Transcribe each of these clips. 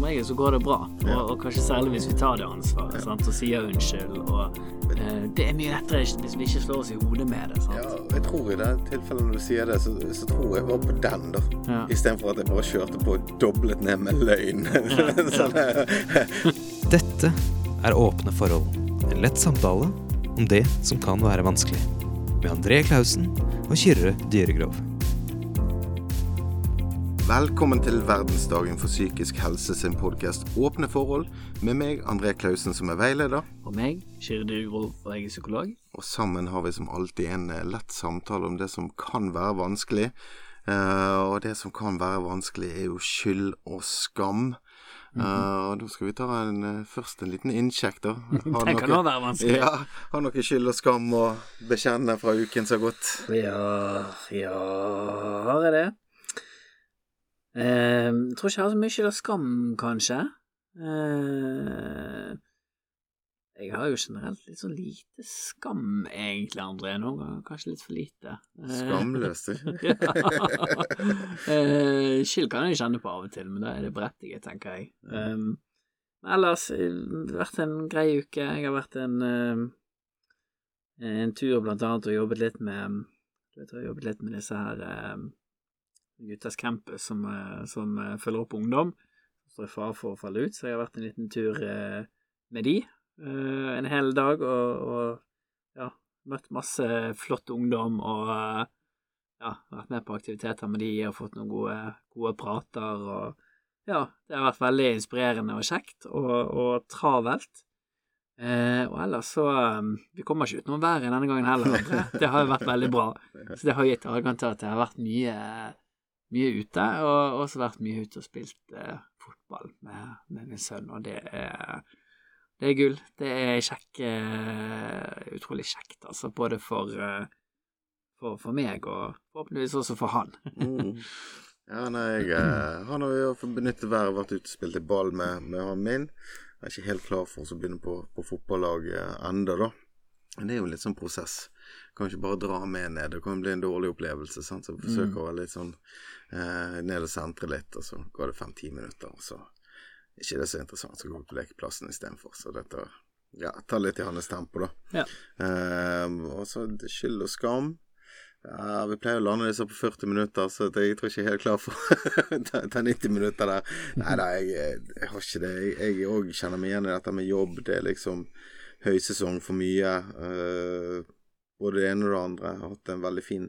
som regel så går det bra. Og, og kanskje særlig hvis vi tar det ansvaret sant? og sier unnskyld. Og eh, det er mye lettere hvis vi ikke slår oss i hodet med det. Sant? Ja, jeg tror i det tilfellet når du sier det, så, så tror jeg bare på den, da. Ja. Istedenfor at jeg bare kjørte på og doblet ned med løgn. sånn, Dette er Åpne forhold. En lett samtale om det som kan være vanskelig. Med André Klausen og Kyrre Dyregrov. Velkommen til verdensdagen for psykisk helse sin podkast Åpne forhold, med meg, André Klausen, som er veileder. Og meg, Kyrre Dyrgrov, og jeg er psykolog. Og sammen har vi som alltid en eh, lett samtale om det som kan være vanskelig. Uh, og det som kan være vanskelig, er jo skyld og skam. Eh, og da skal vi ta en, først en liten innsjekk, da. Har Det kan også være vanskelig. Ja, har noe skyld og skam å bekjenne fra uken som har gått? Ja, ja Har jeg det? Eh, tror ikke jeg har så mye av skam, kanskje. Eh, jeg har jo generelt litt sånn lite skam, egentlig, André. Noen ganger kanskje litt for lite. Eh, Skamløs, du. ja. Eh, skyld kan jeg kjenne på av og til, men da er det berettiget, tenker jeg. Um, ellers eh, vært en grei uke. Jeg har vært en, en tur blant annet og jobbet litt med Du vet, jeg har jobbet litt med disse her um, Guttas Campus som, eh, som eh, følger opp ungdom. Som står i fare for å falle ut, så jeg har vært en liten tur eh, med de en hel dag og, og ja, møtt masse flott ungdom og ja, vært med på aktiviteter med de og fått noen gode, gode prater og ja, det har vært veldig inspirerende og kjekt og, og travelt. Eh, og ellers så Vi kommer ikke utenom været denne gangen heller. Det har jo vært veldig bra. Så det har gitt adgang til at det har vært mye, mye ute, og også vært mye ute og spilt eh, fotball med, med min sønn, og det er det er gull. Det er kjekk eh, Utrolig kjekt, altså. Både for, eh, for, for meg og forhåpentligvis også for han. Mm. Ja, nei, jeg eh, har nå og benyttet været vært ute og spilt i ball med, med han min. Jeg er ikke helt klar for å begynne på, på fotballaget enda, da. Men det er jo litt sånn prosess. Kan ikke bare dra med ned. Det kan bli en dårlig opplevelse. Sant? Så forsøker å være litt sånn eh, ned og sentre litt, og så går det fem-ti minutter, og så er ikke det så interessant, så går vi på lekeplassen istedenfor. Så dette ja, ta litt i hans tempo, da. Ja. Eh, og så skyld og skam. Ja, Vi pleier å lande disse på 40 minutter, så jeg tror ikke jeg er helt klar for å ta, ta 90 minutter der. Nei da, jeg, jeg har ikke det. Jeg òg kjenner meg igjen i dette med jobb. Det er liksom høysesong for mye. eh, både det ene og det andre. Jeg har hatt en veldig fin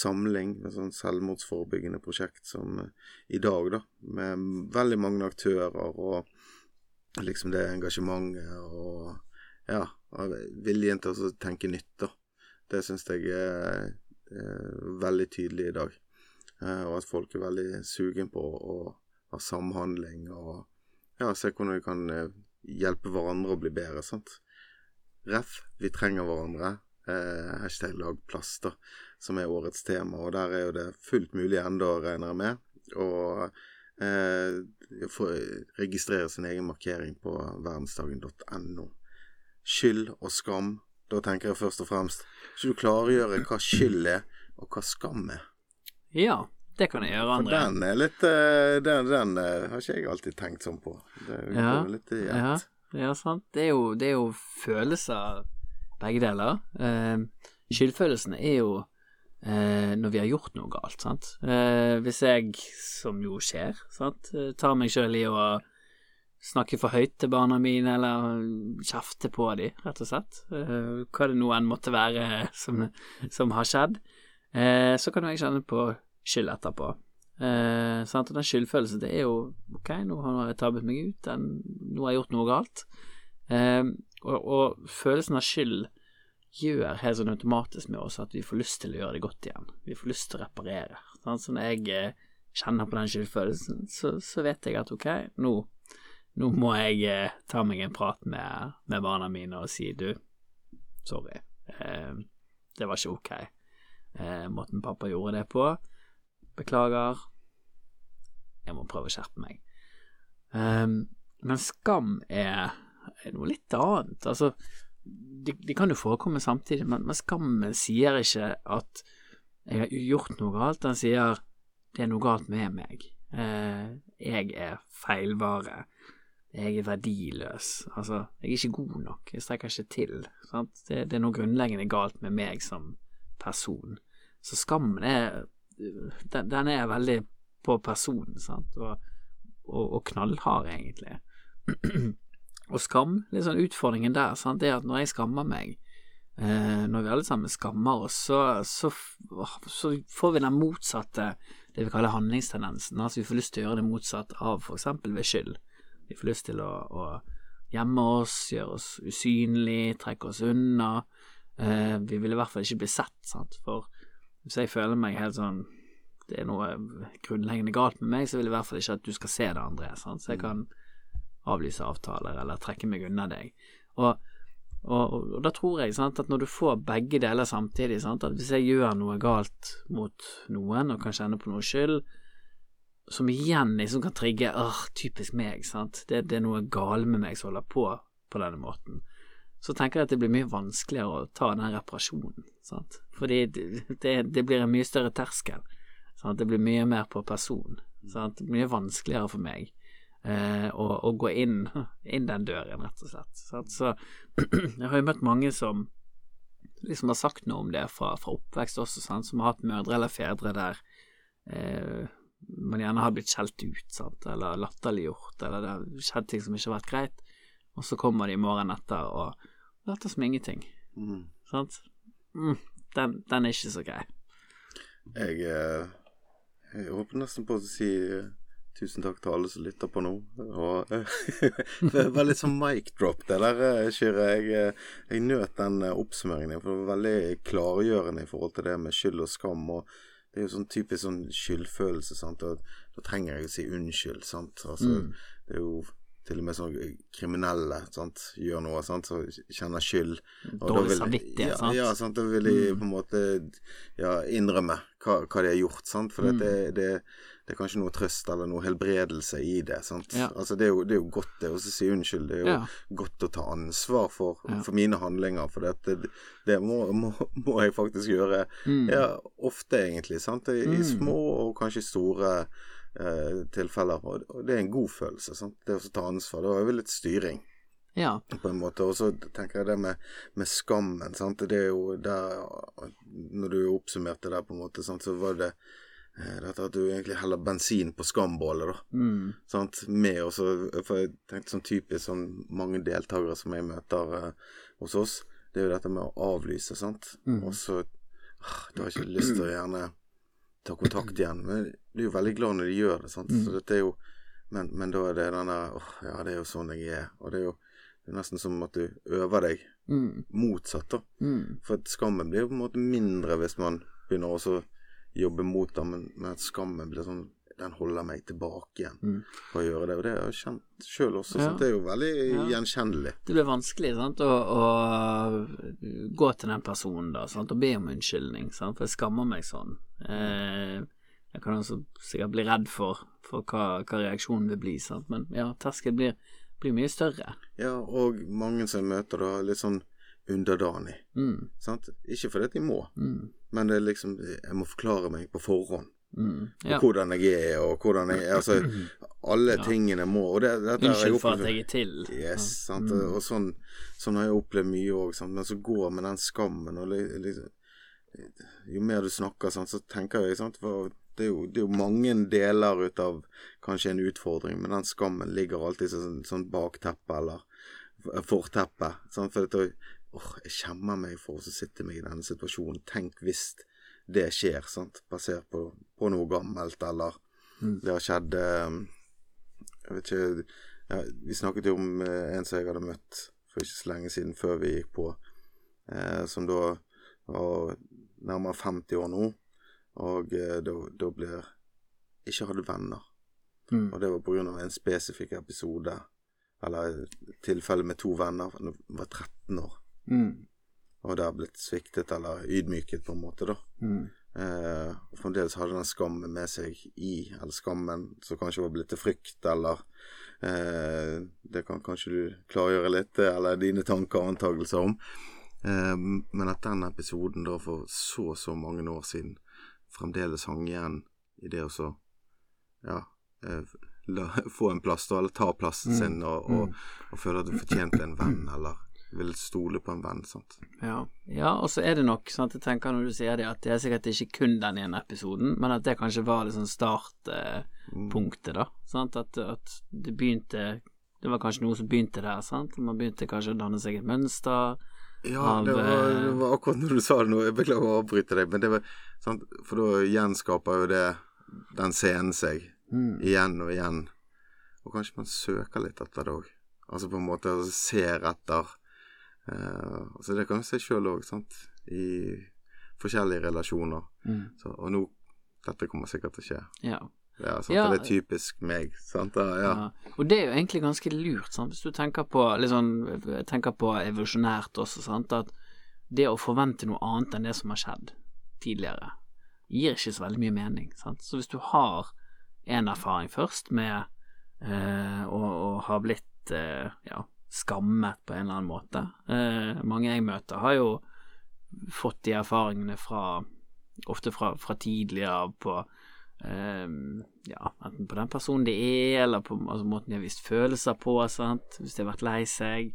samling med sånn selvmordsforebyggende prosjekt som eh, i dag, da. Med veldig mange aktører og liksom det engasjementet og ja, viljen til å tenke nytt, da. Det syns jeg er er veldig tydelig i dag. Eh, og at folk er veldig sugen på å ha samhandling og ja, se hvordan vi kan eh, hjelpe hverandre å bli bedre. sant? Ref, vi trenger hverandre. Eh, hashtag lag plass, som er årets tema. Og der er jo det fullt mulig ennå, regner jeg med. Og eh, registrere sin egen markering på verdensdagen.no. Skyld og skam. Da tenker jeg først og fremst Skal du klargjøre hva skyld er, og hva skam er? ja, det kan jeg gjøre, For den er litt eh, Den, den eh, har ikke jeg alltid tenkt sånn på. Det Ja, går litt i Ja, ja, sant. Det er jo, det er jo følelser, begge deler. Eh, skyldfølelsen er jo eh, når vi har gjort noe galt, sant. Eh, hvis jeg, som jo skjer, sant, tar meg sjøl i å snakke for høyt til barna mine, eller kjefte på dem, rett og slett, hva det nå enn måtte være som, som har skjedd, så kan jeg kjenne på skyld etterpå. Og den skyldfølelsen, det er jo ok, nå har jeg tabbet meg ut, nå har jeg gjort noe galt. Og, og følelsen av skyld gjør helt sånn automatisk med oss at vi får lyst til å gjøre det godt igjen. Vi får lyst til å reparere. Sånn Så når jeg eh, kjenner på den skyldfølelsen, så, så vet jeg at ok, nå, nå må jeg eh, ta meg en prat med, med barna mine og si du, sorry, eh, det var ikke ok. Eh, måten pappa gjorde det på. Beklager. Jeg må prøve å skjerpe meg. Eh, men skam er, er noe litt annet. Altså, de, de kan jo forekomme samtidig, men, men skammen sier ikke at jeg har gjort noe galt. Den sier det er noe galt med meg. Eh, jeg er feilvare. Jeg er verdiløs. Altså, jeg er ikke god nok. Jeg strekker ikke til. Det, det er noe grunnleggende galt med meg som person. Så skammen er Den, den er veldig på personen, sant, og, og, og knallhard, egentlig. og skam, litt sånn utfordringen der, sant, det er at når jeg skammer meg, eh, når vi alle sammen skammer oss, så, så, så får vi den motsatte, det vi kaller handlingstendensen. Altså vi får lyst til å gjøre det motsatt av eksempel ved skyld. Vi får lyst til å, å gjemme oss, gjøre oss usynlig, trekke oss unna. Eh, vi vil i hvert fall ikke bli sett, sant, for hvis jeg føler meg helt sånn det er noe grunnleggende galt med meg, så vil jeg i hvert fall ikke at du skal se det, André. Sant? Så jeg kan avlyse avtaler eller trekke meg unna deg. Og, og, og da tror jeg sant, at når du får begge deler samtidig, sant, at hvis jeg gjør noe galt mot noen og kan kjenne på noe skyld, som igjen liksom kan trigge åh, typisk meg, sant, det, det er noe galt med meg som holder på på denne måten så tenker jeg at det blir mye vanskeligere å ta den reparasjonen. Sant? Fordi det, det, blir en mye større terskel. Sant? Det blir mye mer på person. Sant? Mye vanskeligere for meg eh, å, å, gå inn, inn, den døren, rett og slett. Så, Så jeg har jo møtt mange som liksom har sagt noe om det fra, fra oppvekst også, sant? som har hatt mødre eller fedre der eh, man gjerne har blitt skjelt ut, sant? eller latterliggjort, eller det har skjedd ting som ikke har vært greit, og så kommer de morgenen etter og later som ingenting. Mm. Sant? Mm, den, den, er ikke så grei. Jeg, eh, jeg håper nesten på å si eh, tusen takk til alle som lytter på nå. Og, det var litt sånn mic drop, det der, eh, Kyrre. Jeg, jeg nøt den oppsummeringen, for det var veldig klargjørende i forhold til det med skyld og skam. og det er jo sånn typisk sånn skyldfølelse, sant. Og da trenger jeg å si unnskyld, sant. Altså, mm. det er jo til og med sånn kriminelle sant? gjør noe, sant? så kjenner skyld. Dårlig samvittighet, ja, sant? Ja, sant? da vil de mm. på en måte ja, innrømme hva, hva, de har gjort, sant. For mm. det, det, det, er kanskje noe trøst eller noe helbredelse i det. sant? Ja. Altså, det er, jo, det er jo godt det å si unnskyld. Det er jo ja. godt å ta ansvar for, for mine handlinger. For det, det må, må, må, jeg faktisk gjøre mm. ja, ofte, egentlig. sant? I, i mm. små og kanskje store eh, tilfeller. Og det er en god følelse. Sant? Det å ta ansvar. Da er vel litt styring. Ja. På en måte. Og så tenker jeg det med, med skammen. Sant? Det er jo der Når du oppsummerte det, på en måte, sant? så var det dette at du egentlig heller bensin på skambålet, da. Mm. Sant? Med også, For jeg tenkte sånn typisk sånn mange deltakere som jeg møter eh, hos oss, det er jo dette med å avlyse, sant. Mm. Og så ah, Du har ikke lyst til å gjerne ta kontakt igjen. Men du er jo veldig glad når de gjør det. sant? Mm. Så dette er jo men, men, da er det den der åh, ja, det er jo sånn jeg er. Og det er jo det er nesten som at du øver deg mm. motsatt, da. Mm. For skammen blir jo på en måte mindre hvis man begynner også å jobbe mot det, men, men skammen blir sånn den holder meg tilbake igjen mm. for å gjøre det. Og det har jeg kjent sjøl også, ja. så det er jo veldig ja. gjenkjennelig. Det blir vanskelig sant, å, å, gå til den personen da, sant, og be om unnskyldning, sant, for jeg skammer meg sånn. Eh, jeg kan også sikkert bli redd for, for hva, hva, reaksjonen vil bli, sant, men ja, terskelen blir, blir, mye større. Ja, og mange som jeg møter da, litt sånn underdanig. Mm. Sant? Ikke fordi de må, mm. Men det er liksom Jeg må forklare meg på forhånd. Mm, ja. hvordan jeg er, og hvordan jeg Altså, alle ja. tingene må og det, Unnskyld for at jeg er til. Yes, ja. mm. Og sånn, sånn, har jeg opplevd mye òg, men så går med den skammen og liksom Jo mer du snakker, sant, så tenker jeg sant, for det er, jo, det er, jo, mange deler ut av kanskje en utfordring, men den skammen ligger alltid sånn, sånn bakteppe eller forteppe. Sant? For dette, åh, jeg skjemmer meg for å sitte meg i denne situasjonen. Tenk hvis det skjer, sant? basert på, på noe gammelt, eller mm. det har skjedd eh, Jeg vet ikke ja, Vi snakket jo om eh, en som jeg hadde møtt for ikke så lenge siden, før vi gikk på, eh, som da var nærmere 50 år nå, og eh, da blir ikke hadde venner. Mm. Og det var av en spesifikk episode, eller tilfelle med to venner, da var 13 år. Mm og det har blitt sviktet eller ydmyket, på en måte, da. Mm. Eh, og fremdeles hadde den skammen med seg i, eller skammen som kanskje var blitt til frykt, eller eh, Det kan kanskje du klargjøre litt, eller dine tanker og antakelser om. Eh, men at den episoden da for så så mange år siden fremdeles hang igjen i det å så ja, eh, la, få en plass, da, eller ta plassen Mm. sin, og, og, og føle at du fortjente en venn, eller vil stole på en venn. sant? Ja, ja og så er det nok sant, Jeg tenker når du sier det, at det er sikkert ikke kun den ene episoden, men at det kanskje var liksom startpunktet, da. Sant? At, at det begynte Det var kanskje noe som begynte der, sant. Man begynte kanskje å danne seg et mønster. Ja, Av, det var, eh, det var akkurat når du sa det nå. Jeg beklager å avbryte deg, men det var sant? For da gjenskaper jo det den scenen seg Mm. igjen og igjen. Og kanskje man søker litt etter det òg. Altså på en måte ser etter eh, Altså det kan vi se sjøl òg, sant. I forskjellige relasjoner. Mm. Så, og nå Dette kommer sikkert til å skje. Ja. Er, sant? Ja. det er typisk meg. Sant? Ja. ja. Ja. Og det er jo egentlig ganske lurt, sant? hvis du tenker på, sånn, tenker på evolusjonært også, sant? at det å forvente noe annet enn det som har skjedd tidligere, gir ikke så veldig mye mening. Sant? Så hvis du har en erfaring først med eh, å, å ha blitt eh, ja, skammet på en eller annen måte eh, Mange jeg møter, har jo fått de erfaringene fra ofte fra, fra tidligere på eh, ja, enten på den personen de er, eller på altså, måten de har vist følelser på, sant? hvis de har vært lei seg.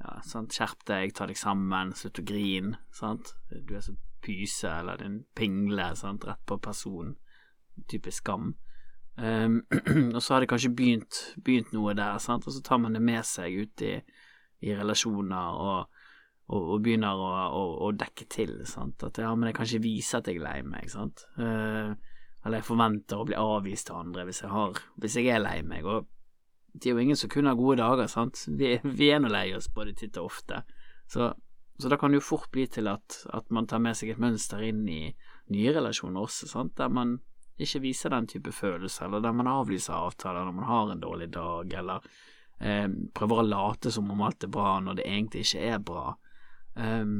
Ja? Skjerp deg, ta deg sammen, slutt å grine, sant. Du er så pyse, eller din pingle, sant, rett på personen. Typisk skam. Ehm, og så har det kanskje begynt, begynt noe der, sant, og så tar man det med seg ut i, i relasjoner og og, og begynner å, å, å dekke til. Sant? At ja, men jeg kan ikke vise at jeg er lei meg. Sant? Uh, eller jeg forventer å bli avvist av andre hvis jeg, har, hvis jeg er lei meg. Og det er jo ingen som kun har gode dager, sant. Vi, vi er nå lei oss både titt og ofte. Så, så da kan det jo fort bli til at, at man tar med seg et mønster inn i nye relasjoner også, sant. Der man ikke viser den type følelser, eller der man avlyser avtaler når man har en dårlig dag, eller eh, prøver å late som om alt er bra når det egentlig ikke er bra. Um,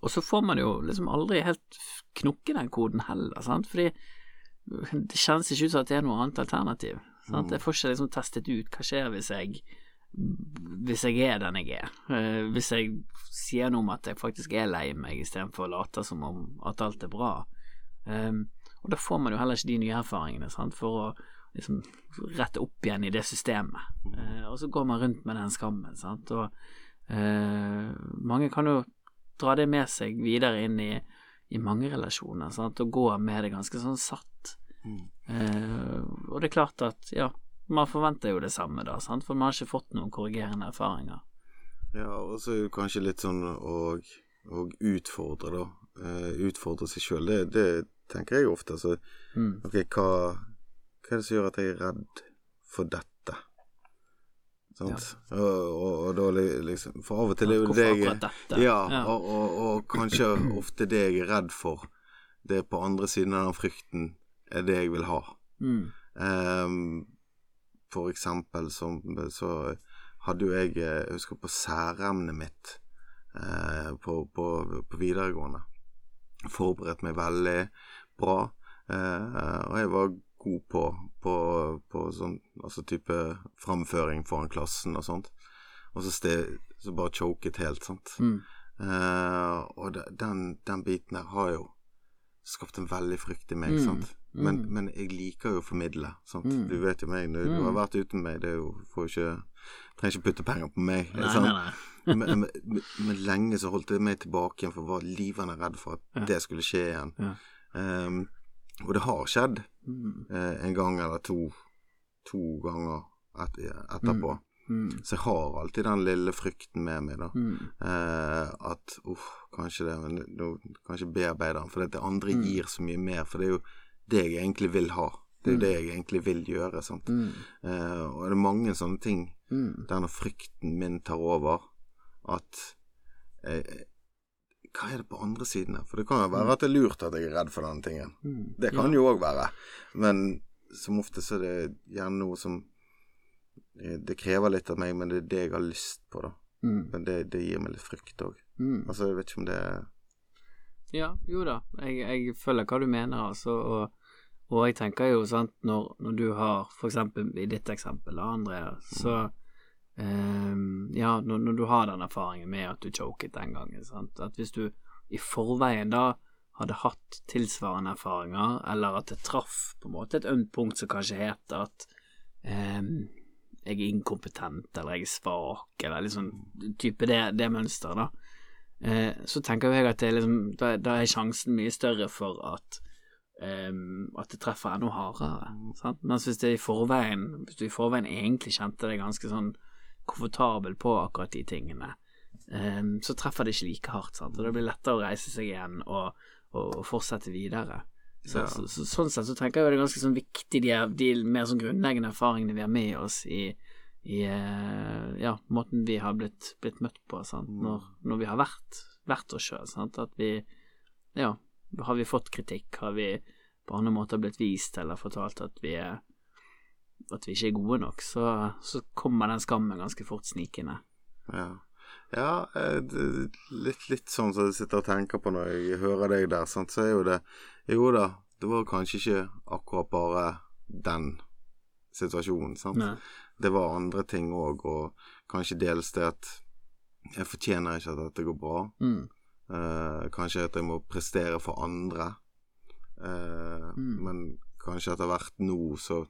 og så får man jo liksom aldri helt knokke den koden heller, sant, fordi det kjennes ikke ut som at det er noe annet alternativ. Sant? Jeg får ikke liksom testet ut hva skjer hvis jeg hvis jeg er den jeg er. Eh, hvis jeg sier noe om at jeg faktisk er lei meg, istedenfor å late som om at alt er bra. Um, og da får man jo heller ikke de nye erfaringene sant? for å liksom rette opp igjen i det systemet. Eh, og så går man rundt med den skammen. Sant? Og eh, mange kan jo dra det med seg videre inn i, i mange relasjoner, sant? og gå med det ganske sånn satt. Mm. Eh, og det er klart at, ja, man forventer jo det samme, da, sant? for man har ikke fått noen korrigerende erfaringer. Ja, og så er det kanskje litt sånn å utfordre, da. Eh, utfordre seg sjøl. Det, det tenker jeg ofte. Så Mm. ok, hva, hva er det som gjør at jeg er redd for dette? Sant? Og, og, og da liksom For av og til er jo det jeg? Ja, Ja. Og, og, og kanskje ofte det jeg er redd for, det er på andre siden av den frykten, er det jeg vil ha. Mm. Um, for eksempel så, så hadde jo jeg eh, Jeg husker på særemnet mitt eh, på, på, på videregående. Forberedt meg veldig bra. Eh, og jeg var god på, på, på sånn altså type framføring foran klassen og sånt. Og så, ste, så bare choket helt, sant. Mm. Eh, og den, den biten her har jo skapt en veldig frykt i meg, Mm, sant. Men, mm. men jeg liker jo å formidle, sant. Mm. Du vet jo meg, du, du Mm. har vært uten meg, det er jo får ikke Trenger ikke putte penger på meg. Nei, sant? nei, nei. men, men, men, men lenge så holdt det meg tilbake igjen, for jeg var livende redd for at Ja. det skulle skje igjen. Ja. Ehm, og det har skjedd Mm. eh, en gang eller to, to ganger et, etterpå. Mm. Så jeg har alltid den lille frykten med meg, da. Mm. Eh, at uff, kanskje det nå kanskje bearbeide den. For det andre Mm. gir så mye mer. For det er jo det jeg egentlig vil ha. Det er jo det jeg egentlig vil gjøre. Sant? Mm. Eh, og det er mange sånne ting Mm. der når frykten min tar over, at eh, Hva er det på andre siden her? For det kan jo være at det er lurt at jeg er redd for denne tingen. Mm. Det kan jo òg være. Men som ofte så er det gjerne noe som eh, Det krever litt av meg, men det er det jeg har lyst på, da. Mm. Men det, det gir meg litt frykt òg. Mm. Altså, jeg vet ikke om det er Ja, jo da, jeg, jeg følger hva du mener, altså, og, og jeg tenker jo, sant, når, når du har, for eksempel i ditt eksempel, og andre, så ehm, Ja, når, når du har den erfaringen med at du choket den gangen, sant, at hvis du i forveien da hadde hatt tilsvarende erfaringer, eller at det traff på en måte et ømt punkt som kanskje heter at um, jeg er inkompetent, eller jeg er svak, eller liksom type det, det mønsteret, da. Eh, så tenker jeg at det er liksom, da, da er sjansen mye større for at um, at det treffer enda hardere. Sant? Mens hvis det i forveien Hvis du i forveien egentlig kjente deg ganske sånn komfortabel på akkurat de tingene, um, så treffer det ikke like hardt. Sant? Og det blir lettere å reise seg igjen og, og, og fortsette videre. Så, Ja. så, så, sånn sett så tenker jeg det er ganske sånn viktig, de, de mer sånn grunnleggende erfaringene vi har med oss i, i eh, ja, måten vi har blitt, blitt møtt på, sant? Når, når vi har vært, vært oss sjøl. At vi Ja, har vi fått kritikk? Har vi på andre måter blitt vist eller fortalt at vi er at vi ikke er gode nok, så, så kommer den skammen ganske fort snikende. Ja, ja eh, litt, litt sånn som jeg sitter og tenker på når jeg hører deg der, sant, så er jo det Jo da, det var kanskje ikke akkurat bare den situasjonen, sant. Nei. Det var andre ting òg, og kanskje dels det at jeg fortjener ikke at dette går bra. Mm. Eh, kanskje at jeg må prestere for andre. Eh, Mm. Men kanskje etter hvert nå så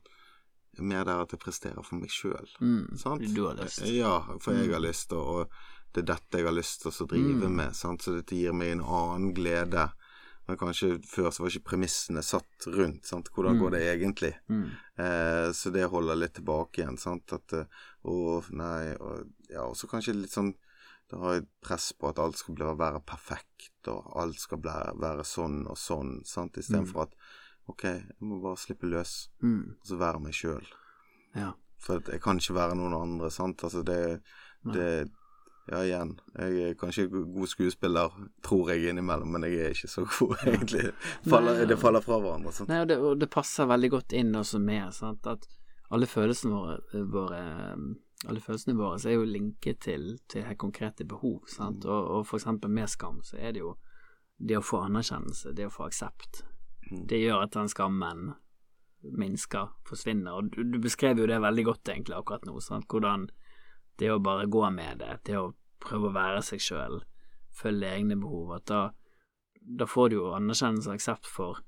mer der at jeg presterer for meg sjøl. Mm. Sant? Du har lyst. Ja, for jeg Mm. har lyst Og det er dette jeg har lyst til å drive Mm. med. Sant? Så dette gir meg en annen glede. Men kanskje før så var ikke premissene satt rundt. Sant? Hvordan Mm. går det egentlig? Mm. Eh, så det holder litt tilbake igjen. Sant? At eh, Å, nei og, Ja, og så kanskje litt sånn Da har jeg press på at alt skal bli, være perfekt, og alt skal bli, være sånn og sånn. Sant? Istedenfor at OK, jeg må bare slippe løs, Mm. og så være meg sjøl. Ja. For jeg kan ikke være noen andre, sant. Altså det, det Ja, igjen. Jeg er kanskje god skuespiller, tror jeg innimellom, men jeg er ikke så god, egentlig. Faller, Nei, ja. det faller fra hverandre. Sant? Nei, og det, og det passer veldig godt inn også med sant? at alle følelsene våre, våre um, alle følelsene våre er jo linket til, til helt konkrete behov. Sant? Og, og for eksempel med skam så er det jo det å få anerkjennelse, det å få aksept. Det gjør at den skammen minsker, forsvinner. Og du, du beskrev jo det veldig godt egentlig akkurat nå. Sant? Hvordan det å bare gå med det, det å prøve å være seg sjøl, følge egne behov, at da, da får du jo anerkjennelse og aksept for,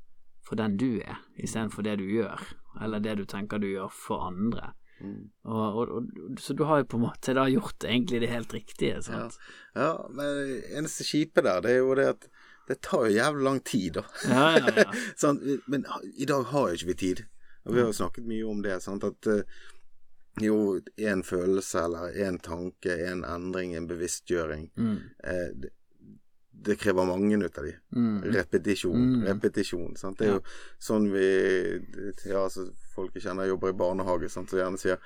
for den du er, istedenfor det du gjør, eller det du tenker du gjør for andre. Mm. Og, og, og, så du har jo på en måte da gjort egentlig det helt riktige, sant? Ja, men det eneste kjipe der, det er jo det at det tar jo jævlig lang tid, da. Ja, ja, ja. sånn, Men i dag har jo ikke vi tid. Og vi har jo snakket mye om det, sant. At eh, jo, en følelse eller en tanke, en endring, en bevisstgjøring Mm, eh, det, det krever mange ut av de. mm, Repetisjon, Mm. repetisjon. Sant? Det er jo sånn vi Ja, altså, folk jeg kjenner jobber i barnehage, sant, så gjerne sier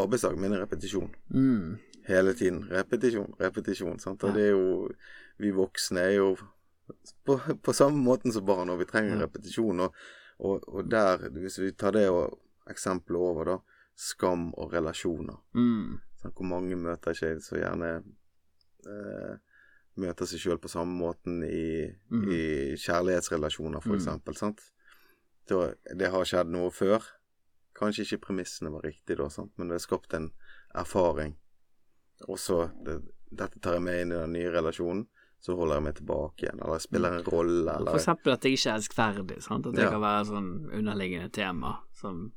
arbeidsdagen min er repetisjon. mm, Hele tiden. Repetisjon, repetisjon. Sant? Og det er jo Vi voksne er jo på, på samme måten som barn, og vi trenger repetisjon. Og, og, og der, hvis vi tar det og eksempelet over, da. Skam og relasjoner. mm, Sant? Hvor mange møter ikke så gjerne eh, møter seg sjøl på samme måten i, mm. i kjærlighetsrelasjoner, for Mm. eksempel. Sant? Da, det har skjedd noe før. Kanskje ikke premissene var riktige da, sant? men det er skapt en erfaring. Og så det, Dette tar jeg med inn i den nye relasjonen. Så holder jeg meg tilbake igjen, eller jeg spiller en rolle, For eksempel at jeg ikke er elskverdig, sant? At det Ja. kan være sånn underliggende tema som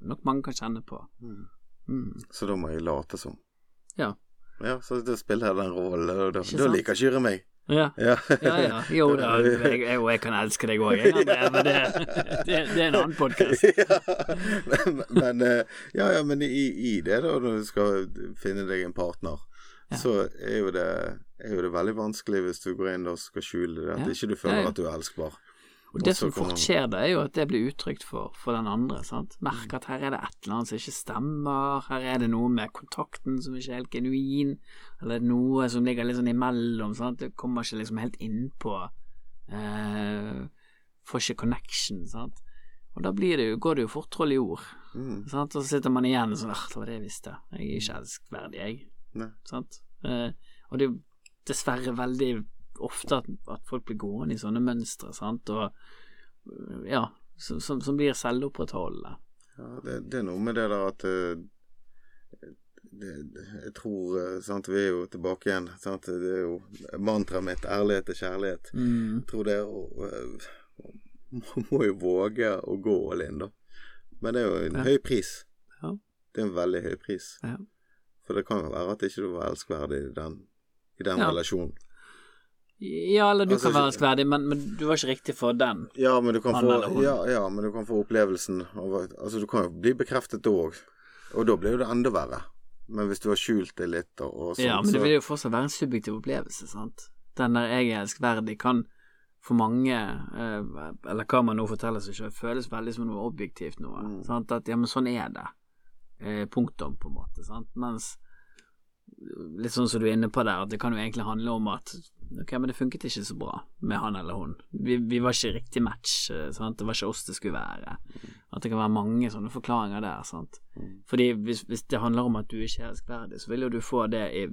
nok mange kan kjenne på. Mm. Mm. Så da må jeg late som. Ja. Ja, så da spiller jeg den rollen, og da, da liker Kyrre meg. Ja. Ja, Ja, ja. Jo da, jeg, jeg, jeg kan elske deg òg, men det, det, det er en annen podkast. ja, men, men eh, Ja, ja, men i, i det, da, når du skal finne deg en partner, Ja. så er jo, det, er jo det veldig vanskelig hvis du går inn og skal skjule det, at Ja. ikke du føler at du er elskbar. Og det som fort skjer, det er jo at det blir uttrykt for, for den andre. sant? Merker at her er det et eller annet som ikke stemmer, her er det noe med kontakten som ikke er helt genuin, eller noe som ligger litt sånn imellom. sant? Det kommer ikke liksom helt innpå. Eh, får ikke connection, sant. Og da blir det jo, går det jo fort troll i ord. Mm, Sant? Og så sitter man igjen sånn ah, det var det jeg visste. Jeg er ikke elskverdig, jeg. nei. Sant? Eh, og det er jo dessverre veldig ofte at, at folk blir gående i sånne mønstre, sant, og øh, ja, som, som, som blir selvopprettholdende. Ja, det, det er noe med det der at eh, det, Jeg tror eh, sant, Vi er jo tilbake igjen. Sant? Det er jo mantraet mitt 'ærlighet er kjærlighet'. Mm. Jeg tror det er eh, Man må jo våge å gå all in, da. Men det er jo en Ja. høy pris. Ja. Det er en veldig høy pris. Ja. For det kan jo være at ikke du var elskverdig i den, i den Ja. relasjonen. Ja, eller du Altså, kan være elskverdig, men, men du var ikke riktig for den. Ja, men du kan få ja, ja, men du kan få opplevelsen av Altså, du kan jo bli bekreftet da òg. Og da blir jo det enda verre. Men hvis du har skjult det litt og, og sånn, Ja, men det vil jo fortsatt være en subjektiv opplevelse, sant. Den der 'jeg er elskverdig' kan for mange, eh, eller hva man nå forteller seg selv, føles veldig som noe objektivt noe. Mm. Sant? At ja, men sånn er det. Eh, punktum, på en måte. Sant? Mens litt sånn som du er inne på der, det kan jo egentlig handle om at ok, men det funket ikke så bra med han eller hun. Vi, vi var ikke riktig match, eh, sant. Det var ikke oss det skulle være. At det kan være mange sånne forklaringer der, sant. Fordi hvis, hvis det handler om at du ikke er elskverdig, så vil jo du få det i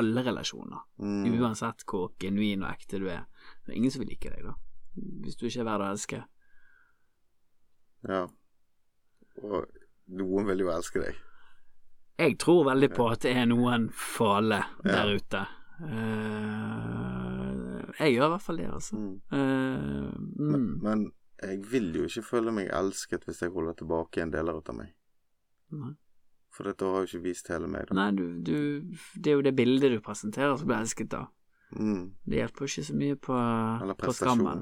alle relasjoner. mm, Uansett hvor genuin og ekte du er. Det er ingen som vil like deg, da. Hvis du ikke er verd å elske. Ja. Og noen vil jo elske deg. Jeg tror veldig på at det er noen for alle der Ja. ute. Uh, jeg gjør i hvert fall det, altså. Mm. Uh, Men, mm. men jeg vil jo ikke føle meg elsket hvis jeg holder tilbake en deler av meg. Nei. For dette har jo ikke vist hele meg, da. Nei, du, du Det er jo det bildet du presenterer som blir elsket, da. Mm. Det hjelper jo ikke så mye på, på skammen.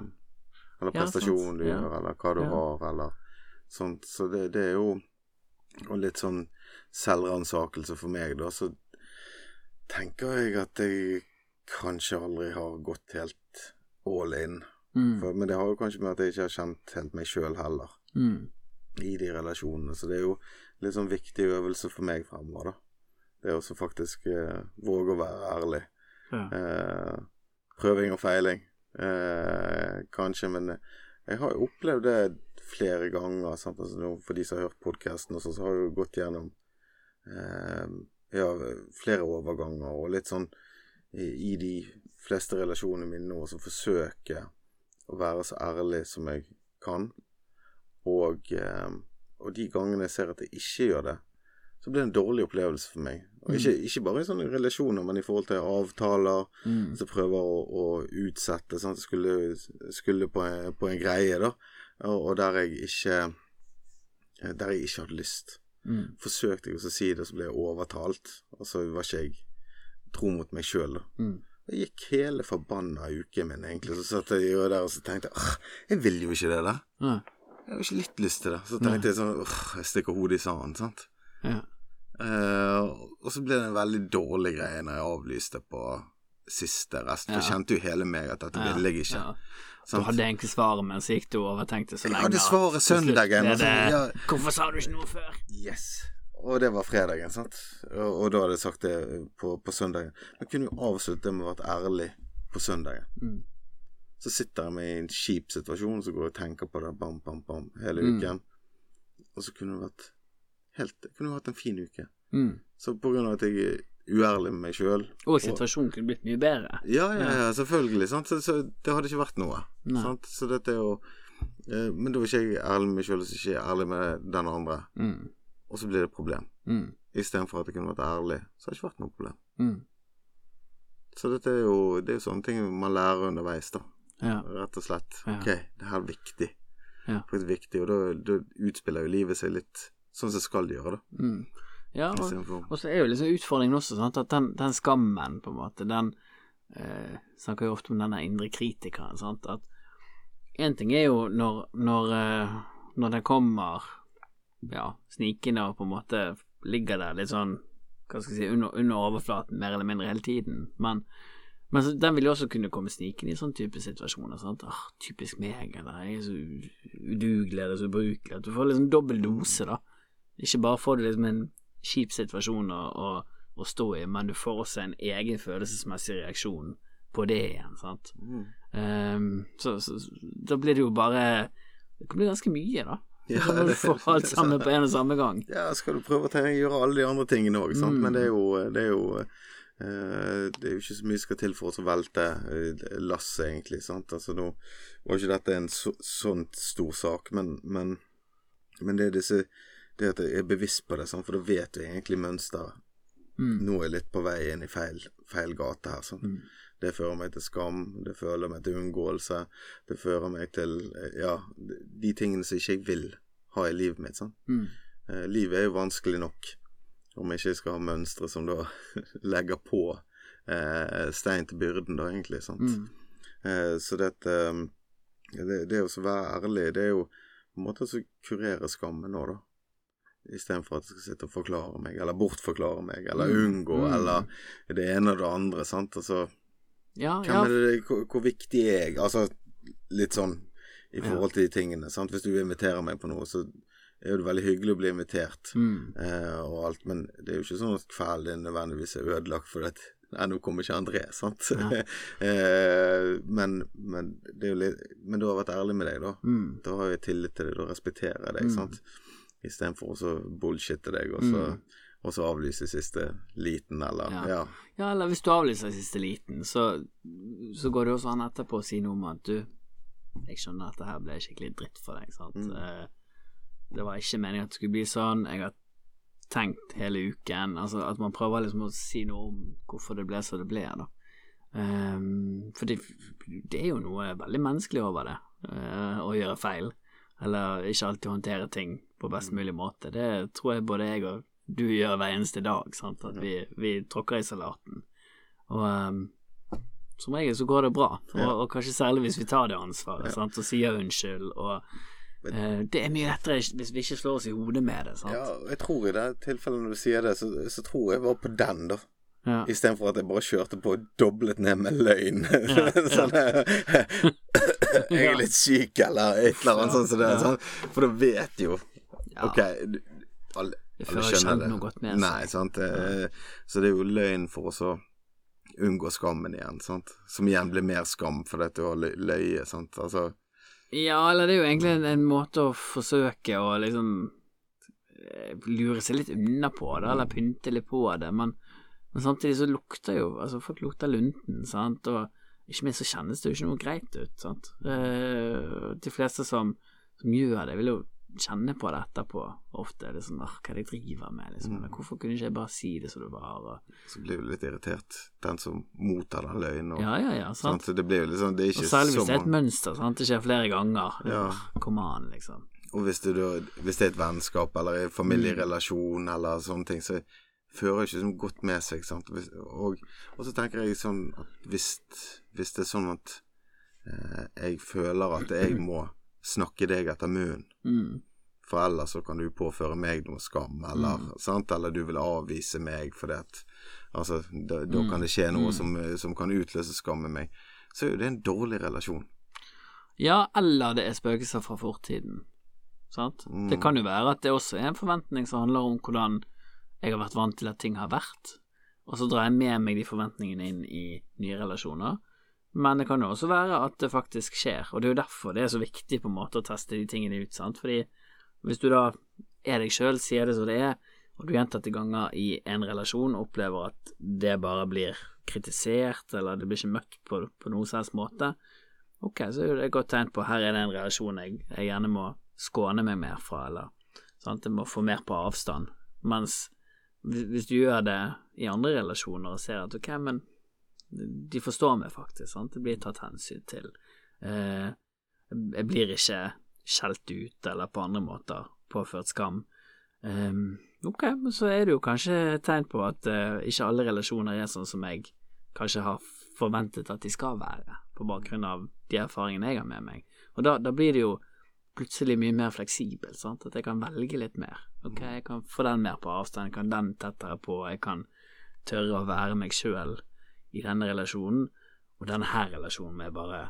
Eller Ja, prestasjon sant. du Ja. gjør, eller hva du Ja. har, eller sånt. Så det, det er jo og litt sånn selvransakelse for meg, da. Så tenker jeg at jeg kanskje aldri har gått helt all in. Mm. For, men det har jo kanskje med at jeg ikke har kjent helt meg sjøl heller. Mm. i de relasjonene. Så det er jo litt sånn viktig øvelse for meg fremover, da. Det er også faktisk eh, våge å være ærlig. Ja. Eh, prøving og feiling, eh, kanskje, men jeg har jo opplevd det flere ganger. Sant? Altså, for de som har hørt podkasten, så, så har jeg jo gått gjennom eh, ja, flere overganger og litt sånn i, i de fleste relasjonene mine nå, så forsøker jeg å være så ærlig som jeg kan. Og, eh, og de gangene jeg ser at jeg ikke gjør det, så blir det en dårlig opplevelse for meg. Og ikke, ikke bare i sånne relasjoner, men i forhold til avtaler Mm. som prøver å, å utsette. Sant? Skulle, skulle på, en, på en greie, da. Og, og der jeg ikke Der jeg ikke hadde lyst. Mm. Forsøkte jeg å si det, så ble jeg overtalt. Og så var ikke jeg tro mot meg sjøl, da. Mm. Jeg gikk hele forbanna uken min, egentlig. Så satt jeg jo der og så tenkte jeg, vil jo ikke det der. Ja. Jeg har ikke litt lyst til det. Så tenkte jeg sånn Jeg stikker hodet i sanden, sant. Ja. Uh, og så ble det en veldig dårlig greie når jeg avlyste på siste rest. For jeg kjente jo hele meg at dette Ja. ville jeg ikke. Ja. Du hadde egentlig svaret, men så gikk du og overtenkte så lenge. Jeg hadde svaret søndagen, Det det- ja. Hvorfor sa du ikke noe før? Yes. Og det var fredagen, sant. Og, og da hadde jeg sagt det på, på søndagen. Jeg kunne jo avslutte det med å være ærlig på søndagen. Mm. Så sitter jeg med i en kjip situasjon, så går jeg og tenker på det bam, bam, bam hele Mm. uken. Og så kunne det vært helt Jeg kunne hatt en fin uke. Mm. Så på grunn av at jeg uærlig med meg sjøl Og situasjonen kunne blitt mye bedre. Ja, ja, ja, selvfølgelig. Sant? Så, så det hadde ikke vært noe. Sant? Så dette er jo eh, Men da er ikke jeg ærlig med meg sjøl, og så ikke jeg ærlig med den andre. Mm. Og så blir det et problem. Mm. Istedenfor at jeg kunne vært ærlig, så har det ikke vært noe problem. Mm. Så dette er jo Det er jo sånne ting man lærer underveis, da. Ja. Rett og slett. Ja. Ok, det her er viktig. Ja. Faktisk viktig, og da, da utspiller jo livet seg litt sånn som det skal gjøre, da. Mm. Ja, og, og så er jo liksom utfordringen også, sant, at den, den skammen, på en måte, den eh, Snakker jo ofte om denne indre kritikeren, sant, at én ting er jo når, når, eh, når det kommer ja, snikende og på en måte ligger der litt sånn hva skal jeg si, under, under overflaten mer eller mindre hele tiden, men, men så, den vil jo også kunne komme snikende i sånne type situasjoner. Sant? Ah, typisk meg, eller jeg er så udugelig eller så ubrukelig. At du får liksom dobbel dose, da. Ikke bare får du liksom en kjip situasjon å, å, å stå i, men du får også en egen følelsesmessig reaksjon på det igjen, sant. mm. Um, så, så, da blir det jo bare Det kan bli ganske mye, da. Ja, Når du får alt sammen på en og samme gang. Ja, skal du prøve å gjøre alle de andre tingene òg, sant. Mm. Men det er jo Det er jo eh, det er jo ikke så mye skal til for oss å velte eh, lasset, egentlig. sant? Altså Nå var ikke dette en så, sånn stor sak, men, men, men det er disse det at jeg er bevisst på det, sånn, for da vet du egentlig mønsteret Nå er jeg litt på vei inn i feil, feil gate her. Sånn. Mm. Det fører meg til skam, det fører meg til unngåelse. Det fører meg til ja, de tingene som ikke jeg vil ha i livet mitt. Sånn. Mm. Eh, livet er jo vanskelig nok om jeg ikke skal ha mønstre som da legger på eh, stein til byrden, da, egentlig. Sant? Mm. Eh, så dette eh, det, det å være ærlig, det er jo på en måte å kurere skammen nå, da. Istedenfor at jeg skal sitte og forklare meg, eller bortforklare meg, eller Mm. unngå, Mm. eller det ene og det andre. sant? Altså, Ja, ja. det, hvor, hvor viktig er jeg? Altså, litt sånn i forhold til de tingene. sant? Hvis du inviterer meg på noe, så er det veldig hyggelig å bli invitert Mm. eh, og alt, men det er jo ikke sånn at kvelden din nødvendigvis er ødelagt for at Nei, nå kommer ikke André, sant? Eh, men, men det er jo litt Men du har vært ærlig med deg, da. Mm. Da har jeg tillit til deg, da respekterer jeg deg, Mm. sant? Istedenfor å bullshitte deg, og så, Mm. og så avlyse siste liten, eller Ja. Ja. Ja, eller hvis du avlyser siste liten, så, så går det også an etterpå å si noe om at du Jeg skjønner at det her ble skikkelig dritt for deg, sant. Mm. Eh, Det var ikke meningen at det skulle bli sånn. Jeg har tenkt hele uken Altså at man prøver liksom å si noe om hvorfor det ble som det ble, da. Um, for det, det er jo noe veldig menneskelig over det, uh, å gjøre feil. Eller ikke alltid håndtere ting på best mulig måte. Det tror jeg både jeg og du gjør hver eneste dag. Sant? At vi, vi tråkker i salaten. Og um, som regel så går det bra, og, og kanskje særlig hvis vi tar det ansvaret sant? og sier unnskyld. Og men, det er mye lettere hvis vi ikke slår oss i hodet med det. Sant? ja, jeg tror i det tilfellet når du sier det, så, så tror jeg var på den, da. Ja. Istedenfor at jeg bare kjørte på og doblet ned med løgn. Ja, sånn ja. Jeg er litt syk, eller et eller annet sånt som det. Sånn. For da vet jo Ja. Ok, du, alle, alle skjønner det. godt med. Nei, sant. Ja. Så det er jo løgn for å unngå skammen igjen, sant. Som igjen blir mer skam for dette å løye, sant. Altså Ja, eller det er jo egentlig en, en måte å forsøke å liksom eh, lure seg litt unna på det, eller pynte litt på det, men, men samtidig så lukter jo Altså, folk lukter lunten, sant, og ikke minst så kjennes det jo ikke noe greit ut, sant. Eh, de fleste som, som gjør det, vil jo kjenne på det etterpå, ofte. Det er sånn Åh, hva er det jeg driver med, liksom. Mm. Hvorfor kunne ikke jeg bare si det som det var? Og, så blir du litt irritert, den som mottar den løgnen. Og, ja, ja, ja, sant. sant? Det blir jo liksom Det er Og Selv hvis det er et mønster, sant. Det skjer flere ganger. Ja. Kom an, liksom. Og hvis, du, hvis det er et vennskap eller en familierelasjon Mm. eller sånne ting, så fører det ikke så godt med seg. Sant? Og, og så tenker jeg sånn at hvis, hvis det er sånn at eh, jeg føler at jeg må snakke deg etter munnen, Mm. for ellers så kan du påføre meg noe skam, eller, Mm. sant? eller du vil avvise meg fordi at Altså, da, da Mm. kan det skje noe Mm. som, som kan utløse skam med meg. Så er det en dårlig relasjon. Ja, eller det er spøkelser fra fortiden. Sant? Mm. Det kan jo være at det også er en forventning som handler om hvordan jeg har vært vant til at ting har vært, og så drar jeg med meg de forventningene inn i nye relasjoner. Men det kan jo også være at det faktisk skjer, og det er jo derfor det er så viktig på en måte å teste de tingene ut, sant. Fordi hvis du da er deg sjøl, sier det som det er, og du gjentatte ganger i en relasjon opplever at det bare blir kritisert, eller det blir ikke møtt på, på noen som helst måte, ok, så er det et godt tegn på her er det en relasjon jeg, jeg gjerne må skåne meg mer fra, eller sant, jeg må få mer på avstand. Mens hvis, du gjør det i andre relasjoner og ser at ok, men de forstår meg faktisk, sant, det blir tatt hensyn til. Eh, jeg blir ikke skjelt ut eller på andre måter påført skam. Eh, ok, men så er det jo kanskje et tegn på at eh, ikke alle relasjoner er sånn som jeg kanskje har forventet at de skal være, på bakgrunn av de erfaringene jeg har med meg. Og da, da blir det jo plutselig mye mer fleksibel, sant, at jeg kan velge litt mer. Ok, jeg kan få den mer på avstand, jeg kan den tettere på, jeg kan tørre å være meg sjøl i denne relasjonen, og denne relasjonen jeg bare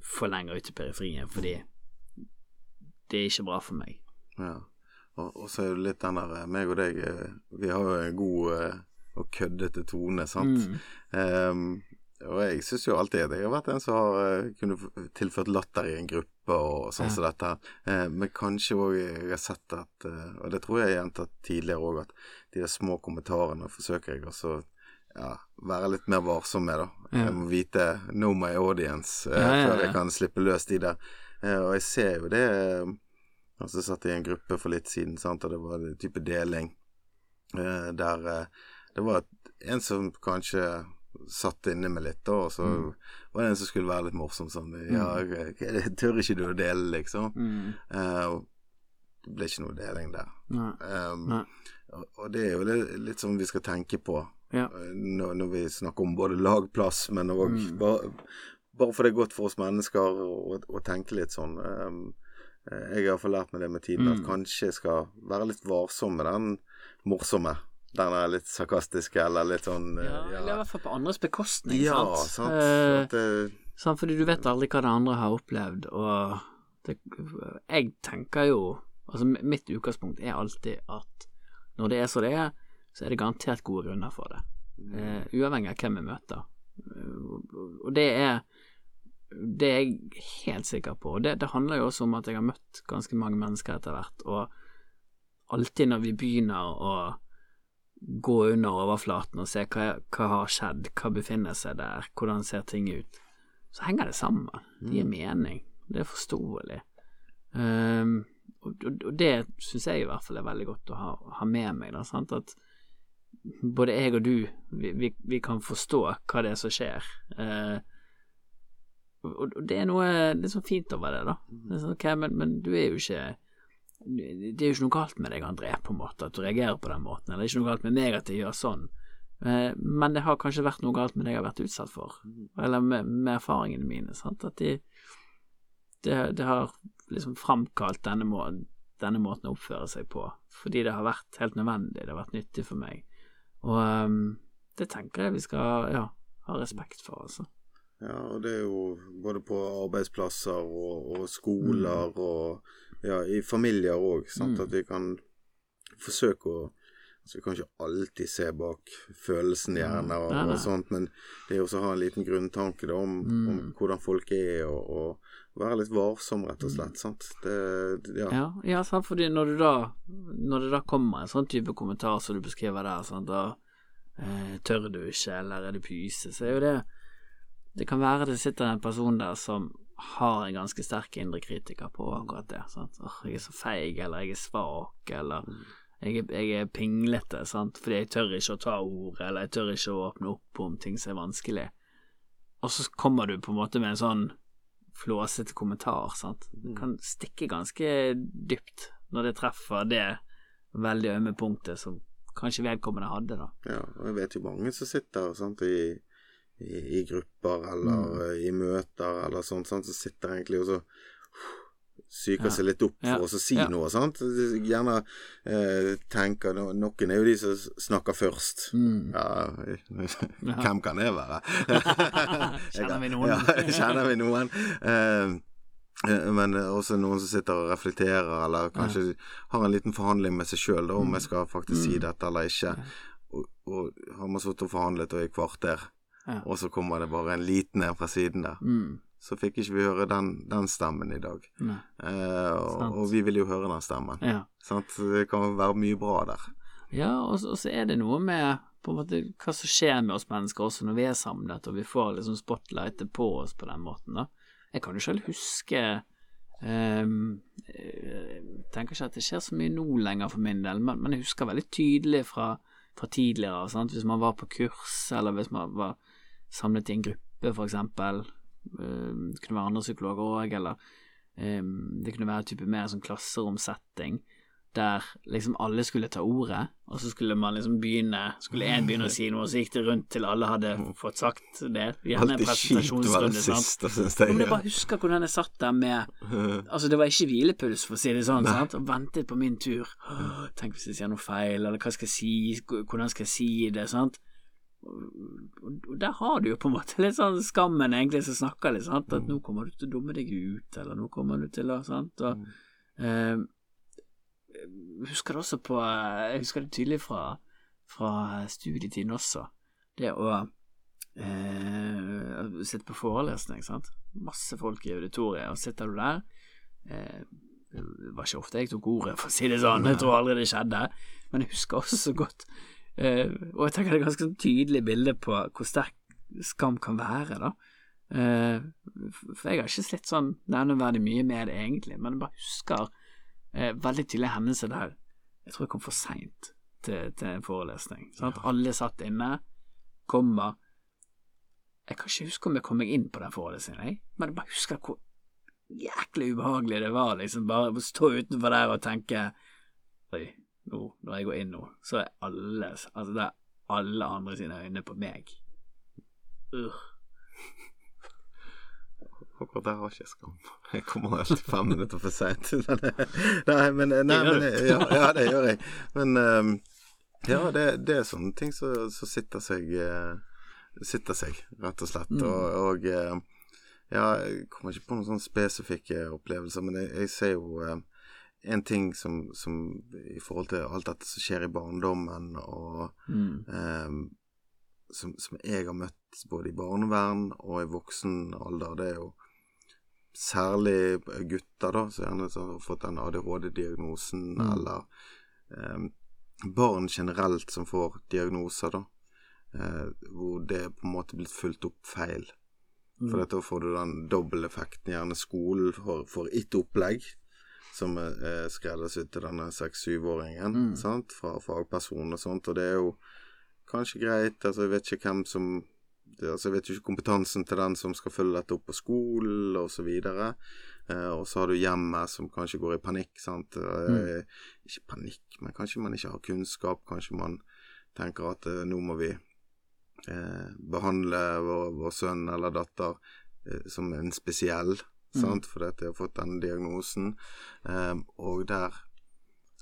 få lenger ut i periferien, fordi det er ikke bra for meg. Ja. Og, og så er det litt den der eh, meg og deg, eh, vi har jo en god eh, og køddete tone, sant. Mm. Um, og jeg syns jo alltid at jeg har vært en som har kunnet tilført latter i en gruppe og sånn Ja. som dette. Uh, men kanskje òg jeg har sett at, uh, og det tror jeg jeg har gjentatt tidligere òg, at de der små kommentarene forsøker jeg også ja, være litt mer varsom med, da. Jeg må vite know my audience eh, Ja, ja, før jeg kan slippe løs de der. Eh, og jeg ser jo det eh, Altså, jeg i en gruppe for litt siden, sant, og det var en type deling eh, der eh, det var en som kanskje satt inne med litt, da, og så Mm. var det en som skulle være litt morsom sånn Ja, jeg- tør ikke du å dele, liksom? Mm. Eh, det ble ikke noe deling der. Nei. Um, Nei. og, og det er jo litt, litt sånn vi skal tenke på Ja. eh, når, når vi snakker om både lagplass, men òg Mm. bare, bare for det er godt for oss mennesker å, å, tenke litt sånn. Um, jeg har iallfall lært meg det med tiden, Mm. at kanskje jeg skal være litt varsom med den morsomme. Den er litt sarkastiske, eller litt sånn eh, Ja, eller i hvert fall på andres bekostning, ja, sant? sant. Eh, det, sant? Fordi du vet aldri hva det andre har opplevd, og det, jeg tenker jo Altså, mitt utgangspunkt er alltid at når det er så det er, så er det garantert gode grunner for det. Eh, uavhengig av hvem vi møter. Eh, og det er det er jeg helt sikker på. Og det, det handler jo også om at jeg har møtt ganske mange mennesker etter hvert, og alltid når vi begynner å gå under overflaten og se hva, hva har skjedd, hva befinner seg der, hvordan ser ting ut, så henger det sammen. Det gir mening. Det er forståelig. Um, og, og, og det syns jeg i hvert fall er veldig godt å ha, ha med meg. Da, sant? At både jeg og du, vi, vi, vi kan forstå hva det er som skjer. Eh, og, og det er noe litt sånn fint over det, da. Det sånn, okay, men, men du er jo ikke Det er jo ikke noe galt med deg, André, på en måte, at du reagerer på den måten. Eller det er ikke noe galt med meg at jeg gjør sånn. Eh, men det har kanskje vært noe galt med det jeg har vært utsatt for, eller med, med erfaringene mine. Sant? At de, det, har liksom framkalt denne, må, denne måten å oppføre seg på, fordi det har vært helt nødvendig, det har vært nyttig for meg. Og um, det tenker jeg vi skal ja, ha respekt for, altså. Ja, og det er jo både på arbeidsplasser og, og skoler og ja, i familier òg, sant, Mm. at vi kan forsøke å Altså, vi kan ikke alltid se bak følelsen gjerne og, og sånt, men det er også å ha en liten grunntanke da, om, om Mm. hvordan folk er, og, og være litt varsom, rett og slett. Sant? Det, ja. Ja, ja sant, fordi når du da Når det da kommer en sånn type kommentar som du beskriver der, sant, da eh, tør du ikke, eller er det pyse, så er jo det Det kan være det sitter en person der som har en ganske sterk indre kritiker på akkurat det. Sant? Åh, jeg er så feig, eller jeg er svak, eller jeg er, jeg er pinglete, sant, fordi jeg tør ikke å ta ordet, eller jeg tør ikke å åpne opp om ting som er vanskelig. Og så kommer du på en måte med en sånn flåsete kommentar, sant. Det kan stikke ganske dypt når det treffer det veldig ømme punktet som kanskje vedkommende hadde, da. Ja, og jeg vet jo mange som sitter sant, i, i, i grupper eller Mm. i møter eller sånt, sant, som sitter egentlig og så psyker Ja. seg litt opp for å si noe, sant. Gjerne eh, tenker no- Noen er jo de som snakker først. Mm. Ja, hvem kan det være? Kjenner vi noen? Ja, kjenner vi noen. Eh, men også noen som sitter og reflekterer, eller kanskje har en liten forhandling med seg sjøl om jeg skal faktisk si dette eller ikke. Og, og har man sittet og forhandlet og i kvarter, og så kommer det bare en liten en fra siden der. Mm. Så fikk ikke vi høre den, den stemmen i dag. Eh, og, og vi vil jo høre den stemmen. Ja. Sant? Det kan være mye bra der. Ja, og og så er det noe med på en måte hva som skjer med oss mennesker også når vi er samlet og vi får liksom spotlightet på oss på den måten. da. Jeg kan jo selv huske Um, Jeg tenker ikke at det skjer så mye nå lenger for min del, men, men jeg husker veldig tydelig fra, fra tidligere. Sant? Hvis man var på kurs, eller hvis man var samlet i en gruppe. Ehm, Det kunne være andre psykologer òg, eller um, det kunne være type mer sånn klasseromsetting der liksom alle skulle ta ordet, og så skulle man liksom begynne Skulle én begynne å si noe, og så gikk det rundt til alle hadde fått sagt det. Gjerne en presentasjonsrunde, sant. Om jeg bare husker hvordan jeg satt der med Altså, det var ikke hvilepuls, for å si det sånn, sant, og ventet på min tur. Tenk hvis jeg sier noe feil, eller hva skal jeg si, hvordan skal jeg si det, sant. Og der har du jo på en måte litt sånn skammen egentlig som snakker litt, sant, at nå kommer du til å dumme deg ut, eller nå kommer du til å Sant, og eh, jeg husker det også på Jeg husker det tydelig fra, fra studietiden også. Det å eh, sitte på forelesning, sant. Masse folk i auditoriet, og sitter du der eh, Det var ikke ofte jeg tok ordet, for å si det sånn, jeg tror aldri det skjedde, men jeg husker også så godt eh, Og jeg tenker det er ganske sånn tydelig bilde på hvor sterk skam kan være, da. Uh, for jeg har ikke slitt sånn nevneverdig mye med det, egentlig, men jeg bare husker uh, veldig tydelig hendelse der jeg tror jeg kom for seint til, til en forelesning. Sånn at Alle satt inne, kommer Jeg kan ikke huske om jeg kom meg inn på den forelesningen, men jeg bare husker hvor jæklig ubehagelig det var, liksom. Bare å stå utenfor der og tenke Oi, nå, når jeg går inn nå, så er alle Altså, det er alle andre sine øyne på meg. Urr. Akkurat der har ikke jeg skam. Jeg kommer alltid fem minutter for seint. nei, men, nei, men ja, ja, det gjør jeg. Men ja, det, det er sånne ting som som sitter seg eh, Sitter seg, rett og slett. Mm. Og, og eh, ja, jeg kommer ikke på noen sånne spesifikke opplevelser, men jeg, jeg ser jo eh, en ting som, som i forhold til alt dette som skjer i barndommen, og Mm. Ehm, som, som jeg har møtt både i barnevern og i voksen alder, det er jo særlig gutter, da, som gjerne har fått den ADHD-diagnosen, Mm. eller ehm, barn generelt som får diagnoser, da, eh, hvor det er på en måte blitt fulgt opp feil. Mm. For da får du den dobbelteffekten. Gjerne skolen får, får ett opplegg som er er skreddersydd til denne seks-syvåringen, Mm. fra fagperson og sånt, og det er jo kanskje greit. Altså, jeg vet ikke hvem som altså, Jeg vet ikke kompetansen til den som skal følge dette opp på skolen, og så. Eh, og så har du hjemmet som kanskje går i panikk, sant. Mm. Ikke panikk, men kanskje man ikke har kunnskap. Kanskje man tenker at eh, nå må vi eh, behandle vår, vår sønn eller datter eh, som en spesiell, Mm. sant, fordi at de har fått denne diagnosen. Um, og der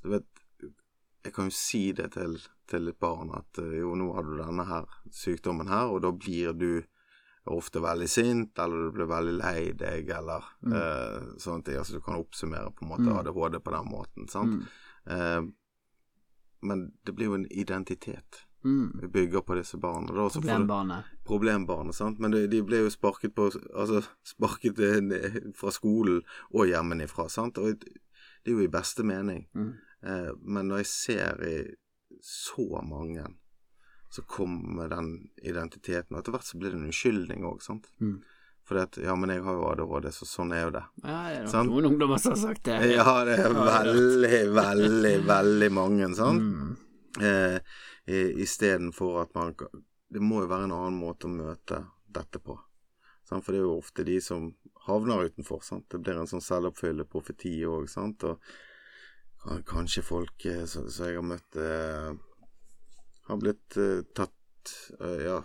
Du vet, jeg kan jo si det til, til et barn at eh, jo, nå har du denne her sykdommen her, og da blir du ofte veldig sint, eller du blir veldig lei deg, eller Mm. uh, sånne ting. Altså du kan oppsummere på en måte Mm. ADHD på den måten, sant. Mm. Uh, men det blir jo en identitet Mm. vi bygger på disse barna. Da, du- Problembane. sant. Men de, de ble jo sparket på Altså sparket fra skolen og hjemmefra, sant. Og det er jo i beste mening. Mm. Eh, men når jeg ser i så mange så kommer den identiteten, og etter hvert så blir det en unnskyldning òg, sant. Mm. Fordi at ja, men jeg har jo ADHD, så sånn er jo det. Ja, det er nok Sant? noen ungdommer som har sagt det. Ja, det er veldig, veldig, veldig mange, sant. Mm. eh, istedenfor at man Det må jo være en annen måte å møte dette på. Sant? For det er jo ofte de som havner utenfor. Sant? Det blir en sånn selvoppfyllende profeti òg. Og kanskje folk eh, som jeg har møtt, eh, har blitt eh, tatt eh, Ja,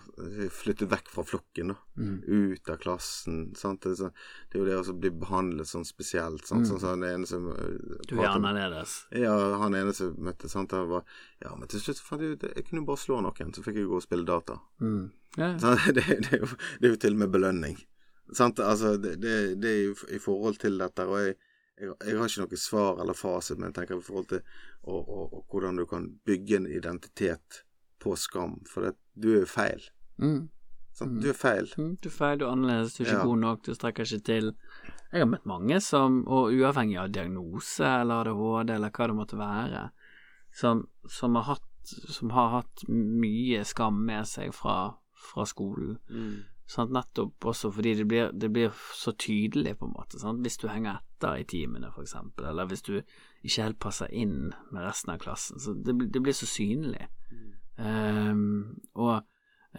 flyttet vekk fra flokken, da. Mm. Ut av klassen. Sant? Det, er så, det jo det å bli behandlet sånn spesielt. Sant? Mm. Sånn som den ene som eh, Du er annerledes. ja, han ene som møtte, sant, han var Ja, men til slutt fant jeg ut Jeg kunne bare slå noen, så fikk jeg gå og spille data. Mm. Ja. Så det, det, er jo, det er jo til og med belønning. Sant, altså, det, det, det er jo i forhold til dette, og jeg, jeg, jeg har ikke noe svar eller fasit, men jeg tenker i forhold til og, og, og hvordan du kan bygge en identitet på skam, for at du er jo feil. Mm. Sant? Du er feil. Mm, Du er feil, du er annerledes, du er ikke Ja. god nok, du strekker ikke til. Jeg har møtt mange som, og uavhengig av diagnose eller ADHD eller hva det måtte være, som, som, har, hatt, som har hatt mye skam med seg fra, fra skolen. Sant? Nettopp også fordi det blir, det blir så tydelig, på en måte. Sant? Hvis du henger etter i timene, eksempel, eller hvis du ikke helt passer inn med resten av klassen. Så det, det blir så synlig. Ehm, og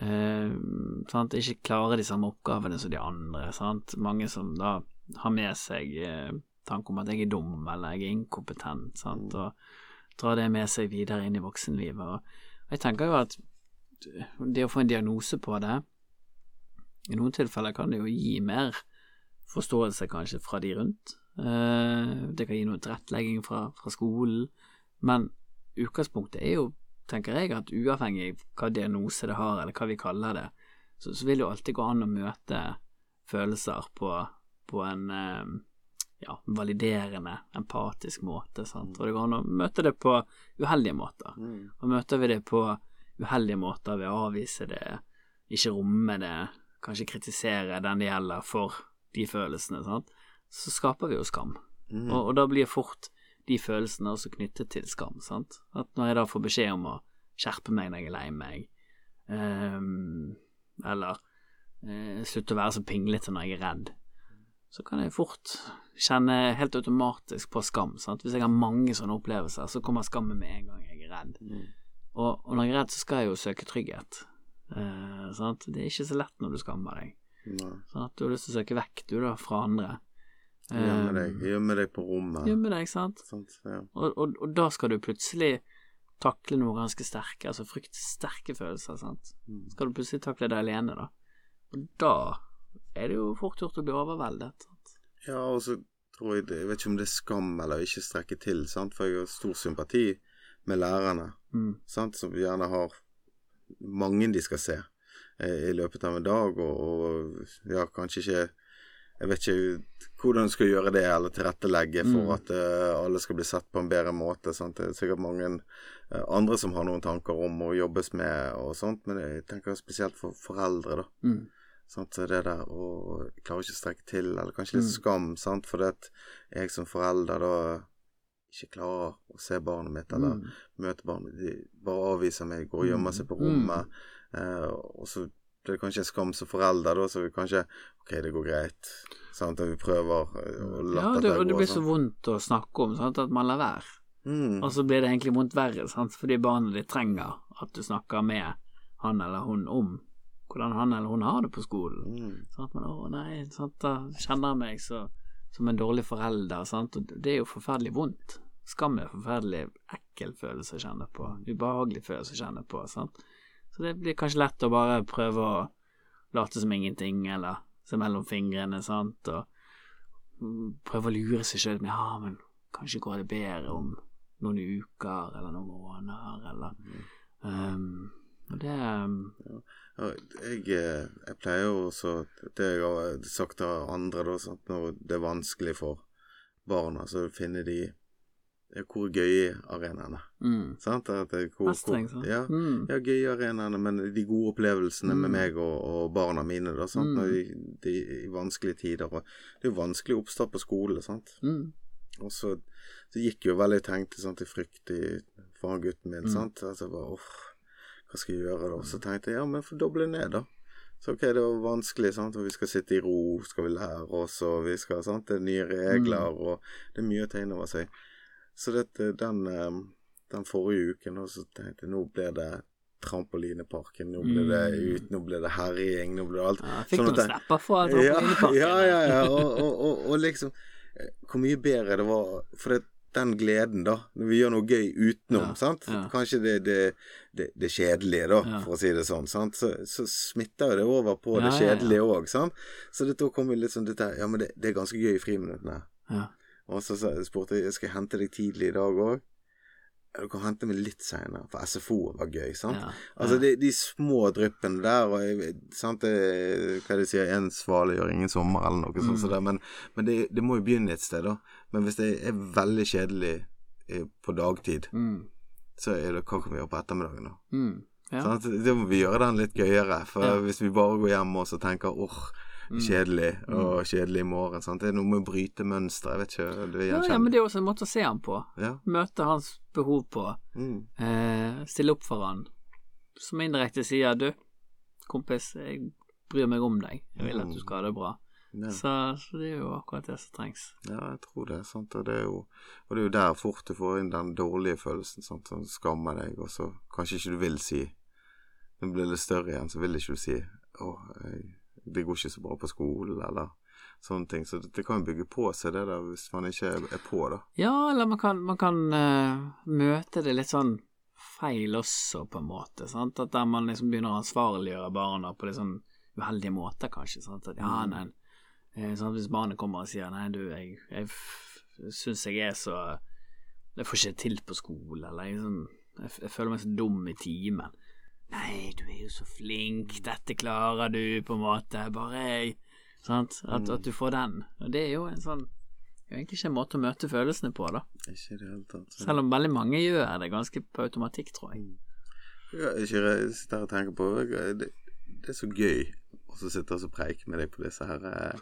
um, sant? ikke klare de samme oppgavene som de andre. Sant? Mange som da har med seg uh, tanken om at jeg er dum eller jeg er inkompetent, sant? og drar det med seg videre inn i voksenlivet. Og jeg tenker jo at det å få en diagnose på det I noen tilfeller kan det jo gi mer forståelse kanskje fra de rundt. Uh, det kan gi noe tilrettelegging fra, fra skolen, men utgangspunktet er jo, tenker jeg, at uavhengig av hva diagnose det har, eller hva vi kaller det, så, så vil det jo alltid gå an å møte følelser på, på en eh, ja, validerende, empatisk måte. Sant? Og det går an å møte det på uheldige måter. Og møter vi det på uheldige måter ved å avvise det, ikke romme det, kanskje kritisere den det gjelder for de følelsene, sant? så skaper vi jo skam. Mm. Og, og da blir fort de følelsene også knyttet til skam. sant? At når jeg da får beskjed om å skjerpe meg når jeg er lei meg, um, eller uh, slutte å være så pinglete når jeg er redd, så kan jeg fort kjenne helt automatisk på skam. sant? Hvis jeg har mange sånne opplevelser, så kommer skammen med en gang jeg er redd. Mm. Og, og når jeg er redd, så skal jeg jo søke trygghet. Uh, sant? Det er ikke så lett når du skammer deg. Nei. Sånn at du har lyst til å søke vekk, du, da, fra andre. Gjemme Eh, deg, gjemme deg på rommet. Gjemme deg, sant. Sant? Ja. Og, og, og da skal du plutselig takle noe ganske sterke, altså fryktsterke følelser, sant. Mm. Skal du plutselig takle det alene, da. Og da er det jo fort gjort å bli overveldet. Sant? Ja, og så tror jeg det, Jeg vet ikke om det er skam eller ikke strekke til, sant? for jeg har stor sympati med lærerne, Mm. sant? som gjerne har mange de skal se eh, i løpet av en dag, og, og ja, kanskje ikke Jeg vet ikke hvordan du skal gjøre det, eller tilrettelegge for Mm. at uh, alle skal bli sett på en bedre måte. Sant? Det er sikkert mange uh, andre som har noen tanker om å jobbes med og sånt, men jeg tenker spesielt for foreldre, da. Mm. Sant? Så det der å jeg klarer ikke å strekke til, eller kanskje litt Mm. skam, sant? fordi at jeg som forelder da ikke klarer å se barnet mitt, eller Mm. møte barnet mitt. De bare avviser meg, går og gjemmer seg på Mm. rommet. Eh, og så blir er kanskje en skam som forelder, da, så vi kanskje OK, det går greit. Sant? Og vi prøver eh, å la Ja, det, og det blir så vondt å snakke om, sant, at man lar være. Mm. Og så blir det egentlig vondt verre, sant, fordi barnet ditt trenger at du snakker med han eller hun om hvordan han eller hun har det på skolen. Mm. at man, å nei, sant? da kjenner jeg meg så, som en dårlig forelder. Sant? Og det er jo forferdelig vondt. Skam er forferdelig ekkel følelse å kjenne på. Ubehagelig følelse å kjenne på. Sant? Så det blir kanskje lett å bare prøve å late som ingenting, eller se mellom fingrene, sant, og prøve å lure seg sjøl med ja, men kanskje går det bedre om noen uker eller noen måneder, eller um, og det um, Ja, jeg, eh, jeg pleier jo også Det jeg har sagt til andre, da, sant? når det er vanskelig for barna, så finner de hvor gøy arenaene. mm, Sant? At hvor, Mestring, sant. ja, Mm. ja, gøy arenaene, men de gode opplevelsene med Mm. meg og, og barna mine, da, sant? Mm. Når de, de, i vanskelige tider. Og det er jo vanskelig oppstart på skole, sant. Mm. Og så, så gikk jo veldig tenkt sant, i frykt i, for han gutten min, Mm. sant. Altså bare åh, hva skal jeg gjøre da? Så tenkte jeg ja, men få doble ned, da. Så ok, det var vanskelig, sant, og vi skal sitte i ro, skal vi lære oss, og vi skal, sant, det er nye regler, Mm. og det er mye å ta inn over seg. Så dette, den, eh, den forrige uken, da, så tenkte jeg nå blir det trampolineparken, nå blir det Mm. ut, nå blir det herjing, nå blir det alt. Ja, fikk Sånn noen snapper fra Ja, trampolineparken. ja, ja, ja. Og, og, og, og liksom eh, Hvor mye bedre det var For det, den gleden, da, når vi gjør noe gøy utenom, Ja, sant ja. Kanskje det, det, det, det kjedelige, da, Ja. for å si det sånn, sant? Så, så smitter jo det over på det kjedelige òg, sant? Så det, da kommer litt sånn dette Ja, men det, det er ganske gøy i friminuttene. Ja. Og så spurte jeg skal jeg hente deg tidlig i dag òg. Du kan hente meg litt seinere, for SFO var gøy, sant? Ja. Altså de, de små dryppene der, og jeg, sant, det, hva de sier, en svale gjør ingen sommer, eller noe sånt. Mm. så der, men men det, det må jo begynne et sted, da. Men hvis det er veldig kjedelig eh, på dagtid, Mm. så er det hva kan vi gjøre på ettermiddagen, da? Mm. Ja. Sant? Da må vi gjøre den litt gøyere. For Ja. hvis vi bare går hjem og så tenker åh, Mm. Kjedelig, og kjedelig i morgen, sant? det er noe med å bryte mønster, jeg vet ikke, det Ja, ja, men det er også en måte å se han på. Ja. Møte hans behov på. Mm. Eh, stille opp for han. Som indirekte sier du, kompis, jeg bryr meg om deg. Jeg vil at du skal ha det bra. Ja. Så, så det er jo akkurat det som trengs. Ja, jeg tror det. Sant? Og, det er jo, og det er jo der fort du får inn den dårlige følelsen. Sant? Som skammer deg, og så kanskje ikke du vil si Når du blir litt større igjen, så vil ikke du si 'Å, jeg, det går ikke så bra på skolen', eller sånne ting. Så det, kan bygge på seg, det der, hvis man ikke er, på, da. Ja, eller man kan, man kan uh, møte det litt sånn feil også, på en måte. Sant? At der man liksom begynner å ansvarliggjøre barna på litt sånn uheldige måter, kanskje. Sant? At, ja, nei, sånn? Hvis barnet kommer og sier 'nei, du, jeg, jeg syns jeg er så Jeg får ikke til på skolen', eller jeg, sånn, jeg, jeg føler meg så dum i timen. Nei, du er jo så flink, dette klarer du, på en måte. Bare jeg Sant? At, at du får den. Og det er jo en sånn det er egentlig ikke en måte å møte følelsene på, da. Ikke i det hele tatt. Så. Selv om veldig mange gjør det ganske på automatikk, tror jeg. Ja, ikke jeg sitter her og tenker på det, det er så gøy å så sitte og så preike med deg på disse her eh,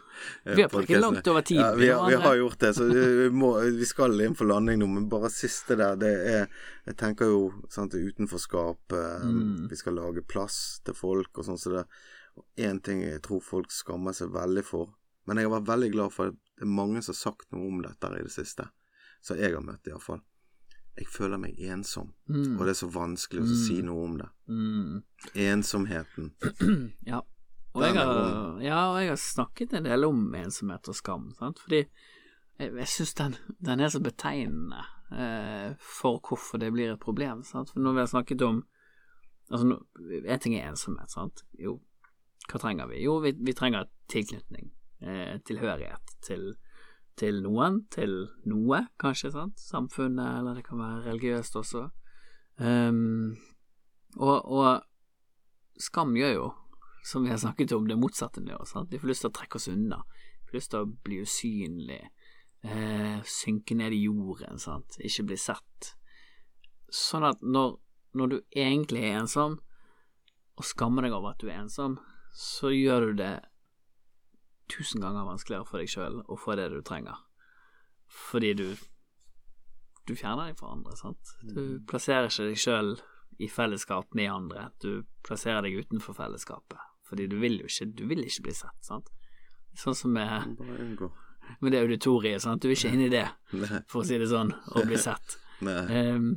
Vi har preket langt over tid. Ja, vi, har, vi har gjort det, så vi, må, vi skal inn for landing nå. Men bare siste der, det er Jeg tenker jo sant, det utenforskap. Eh, Mm. Vi skal lage plass til folk og sånn som det. Og én ting jeg tror folk skammer seg veldig for, men jeg har vært veldig glad for at det er mange som har sagt noe om dette i det siste. Så jeg har møtt, iallfall. Jeg føler meg ensom, Mm. og det er så vanskelig å si noe om det. Mm. Ensomheten. Ja. Og jeg, har, ja, og jeg har snakket en del om ensomhet og skam, sant? fordi jeg, jeg syns den, den er så betegnende eh, for hvorfor det blir et problem. Sant? For når vi har snakket om Altså, én ting er ensomhet, sant. Jo, hva trenger vi? Jo, vi, vi trenger tilknytning, eh, tilhørighet til, til noen, til noe, kanskje, sant. Samfunnet, eller det kan være religiøst også. Um, og, og skam gjør jo, som vi har snakket om, det motsatte med. Sant? Vi får lyst til å trekke oss unna. Vi får lyst til å bli usynlig, eh, synke ned i jorden, sant? ikke bli sett. Sånn at når, når du egentlig er ensom, og skammer deg over at du er ensom, så gjør du det tusen ganger vanskeligere for deg sjøl å få det du trenger. Fordi du du fjerner deg fra andre, sant. Du plasserer ikke deg sjøl i fellesskap med andre. Du plasserer deg utenfor fellesskapet, fordi du vil jo ikke, du vil ikke bli sett, sant. Sånn som med, med det auditoriet, sant. Du vil ikke inn i det, for å si det sånn, og bli sett. Ehm,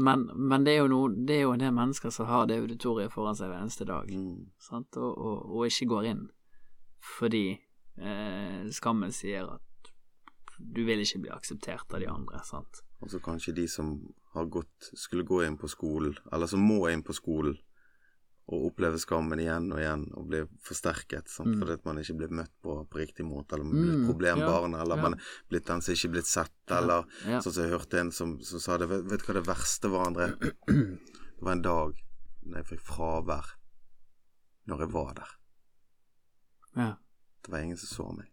men, men det er noe, det er jo en del mennesker som har det auditoriet foran seg hver eneste dag, Mm. sant, og, og, og ikke går inn fordi eh, skammen sier at du vil ikke bli akseptert av de andre, sant. Altså kanskje de som har gått, skulle gå inn på skolen, eller som må inn på skolen, og oppleve skammen igjen og igjen, og bli forsterket, sant? Mm. fordi at man ikke blir møtt på, på riktig måte, eller man blir Mm, problembarn, ja, eller ja. man er blitt den som ikke er blitt sett, eller Ja. sånn som jeg hørte en som, som sa det, vet, vet du hva det verste var, André? Det var en dag når jeg fikk fravær, når jeg var der. Ja. Det var ingen som så meg.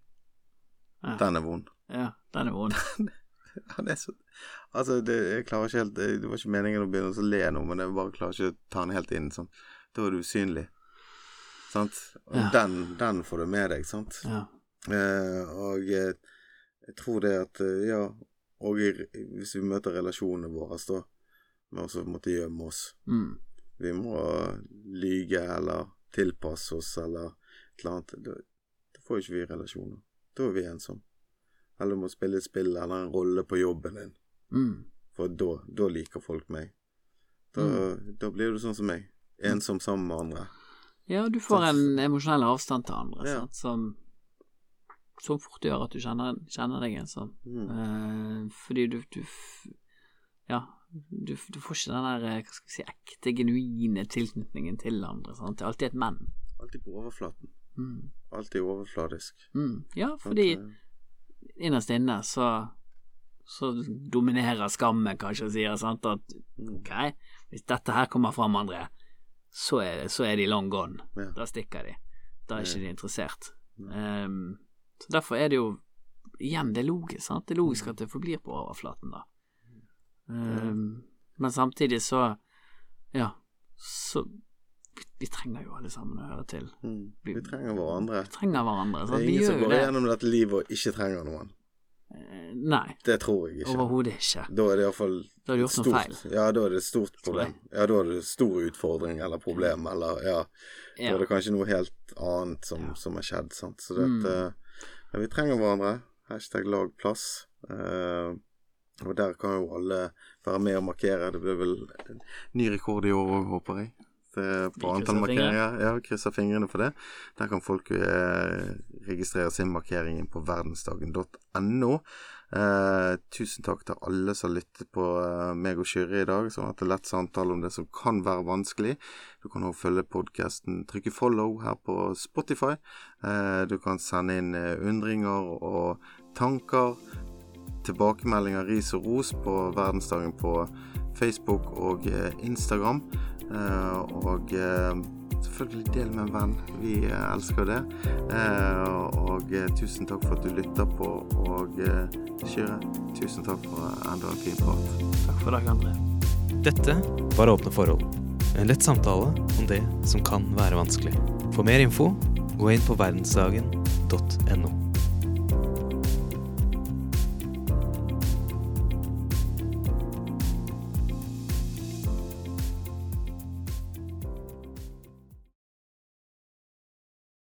Ja. Den er vond. Ja, den er vond. Han er så Altså, det, jeg klarer ikke helt Det var ikke meningen å begynne å le nå, men jeg bare klarer ikke å ta den helt inn. Sånn. Da er du usynlig. Sant? Og Ja. den, den får du med deg, sant? Ja. Eh, og jeg, jeg tror det at eh, Ja, og i, hvis vi møter relasjonene våre, da, med også å måtte gjemme oss Mm. Vi må lyge eller tilpasse oss eller eller annet. Da, da får ikke vi relasjoner. Da er vi ensomme. Eller du må spille et spill eller en rolle på jobben din. Mm. For da, da liker folk meg. Da, da blir du sånn som meg. Ensom sammen med andre. Ja, du får sånn. en emosjonell avstand til andre, Ja. sant, som, som fort gjør at du kjenner, kjenner deg ensom. Mm. Eh, fordi du, du Ja, du, du får ikke den der eh, hva skal vi si, ekte, genuine tilknytningen til andre. Sant? Det er alltid et men. Alltid på overflaten. Mm. Alltid overfladisk. Mm. Ja, fordi okay. innerst inne så så dominerer skammen kanskje og sier sant, at mm. ok, hvis dette her kommer fram, André, så er, så er de long gone. Ja. Da stikker de. Da er ikke de interessert. Ehm, så derfor er det jo Igjen, det er logisk, sant. Det er logisk at det forblir på overflaten, da. Ehm, men samtidig så Ja, så vi, vi trenger jo alle sammen å høre til. Mm. Vi trenger hverandre. Vi trenger hverandre. Det er ingen som går det. gjennom dette livet og ikke trenger noen. Eh, Nei, Det tror jeg ikke. overhodet ikke. Da er det iallfall Da har du gjort noe feil. Ja, da er det et stort problem. Ja, da er det stor utfordring eller problem, eller ja. Da Ja. er det kanskje noe helt annet som, som har skjedd, sant. Så Mm. dette ja, Vi trenger hverandre. Hashtag lag plass. Uh, og der kan jo alle være med og markere. Det blir vel ny rekord i år òg, håper jeg. Det, på antall markeringer. Ja, krysser fingrene for det. Der kan folk eh, registrere sin markering på verdensdagen.no. Eh, tusen takk til alle som lyttet på eh, meg og Kyrre i dag, sånn at det er lett samtale om det som kan være vanskelig. Du kan også følge podkasten, trykke follow her på Spotify. Eh, du kan sende inn eh, undringer og tanker, tilbakemeldinger, ris og ros på verdensdagen på Facebook og eh, Instagram. Eh, og eh, selvfølgelig del med en venn. Vi eh, elsker det. Eh, og tusen takk for at du lytter på. Og kjører Kyrre, tusen takk for enda en fin prat. Takk for deg, André. Dette var Åpne forhold. En lett samtale om det som kan være vanskelig. For mer info, gå inn på verdensdagen.no.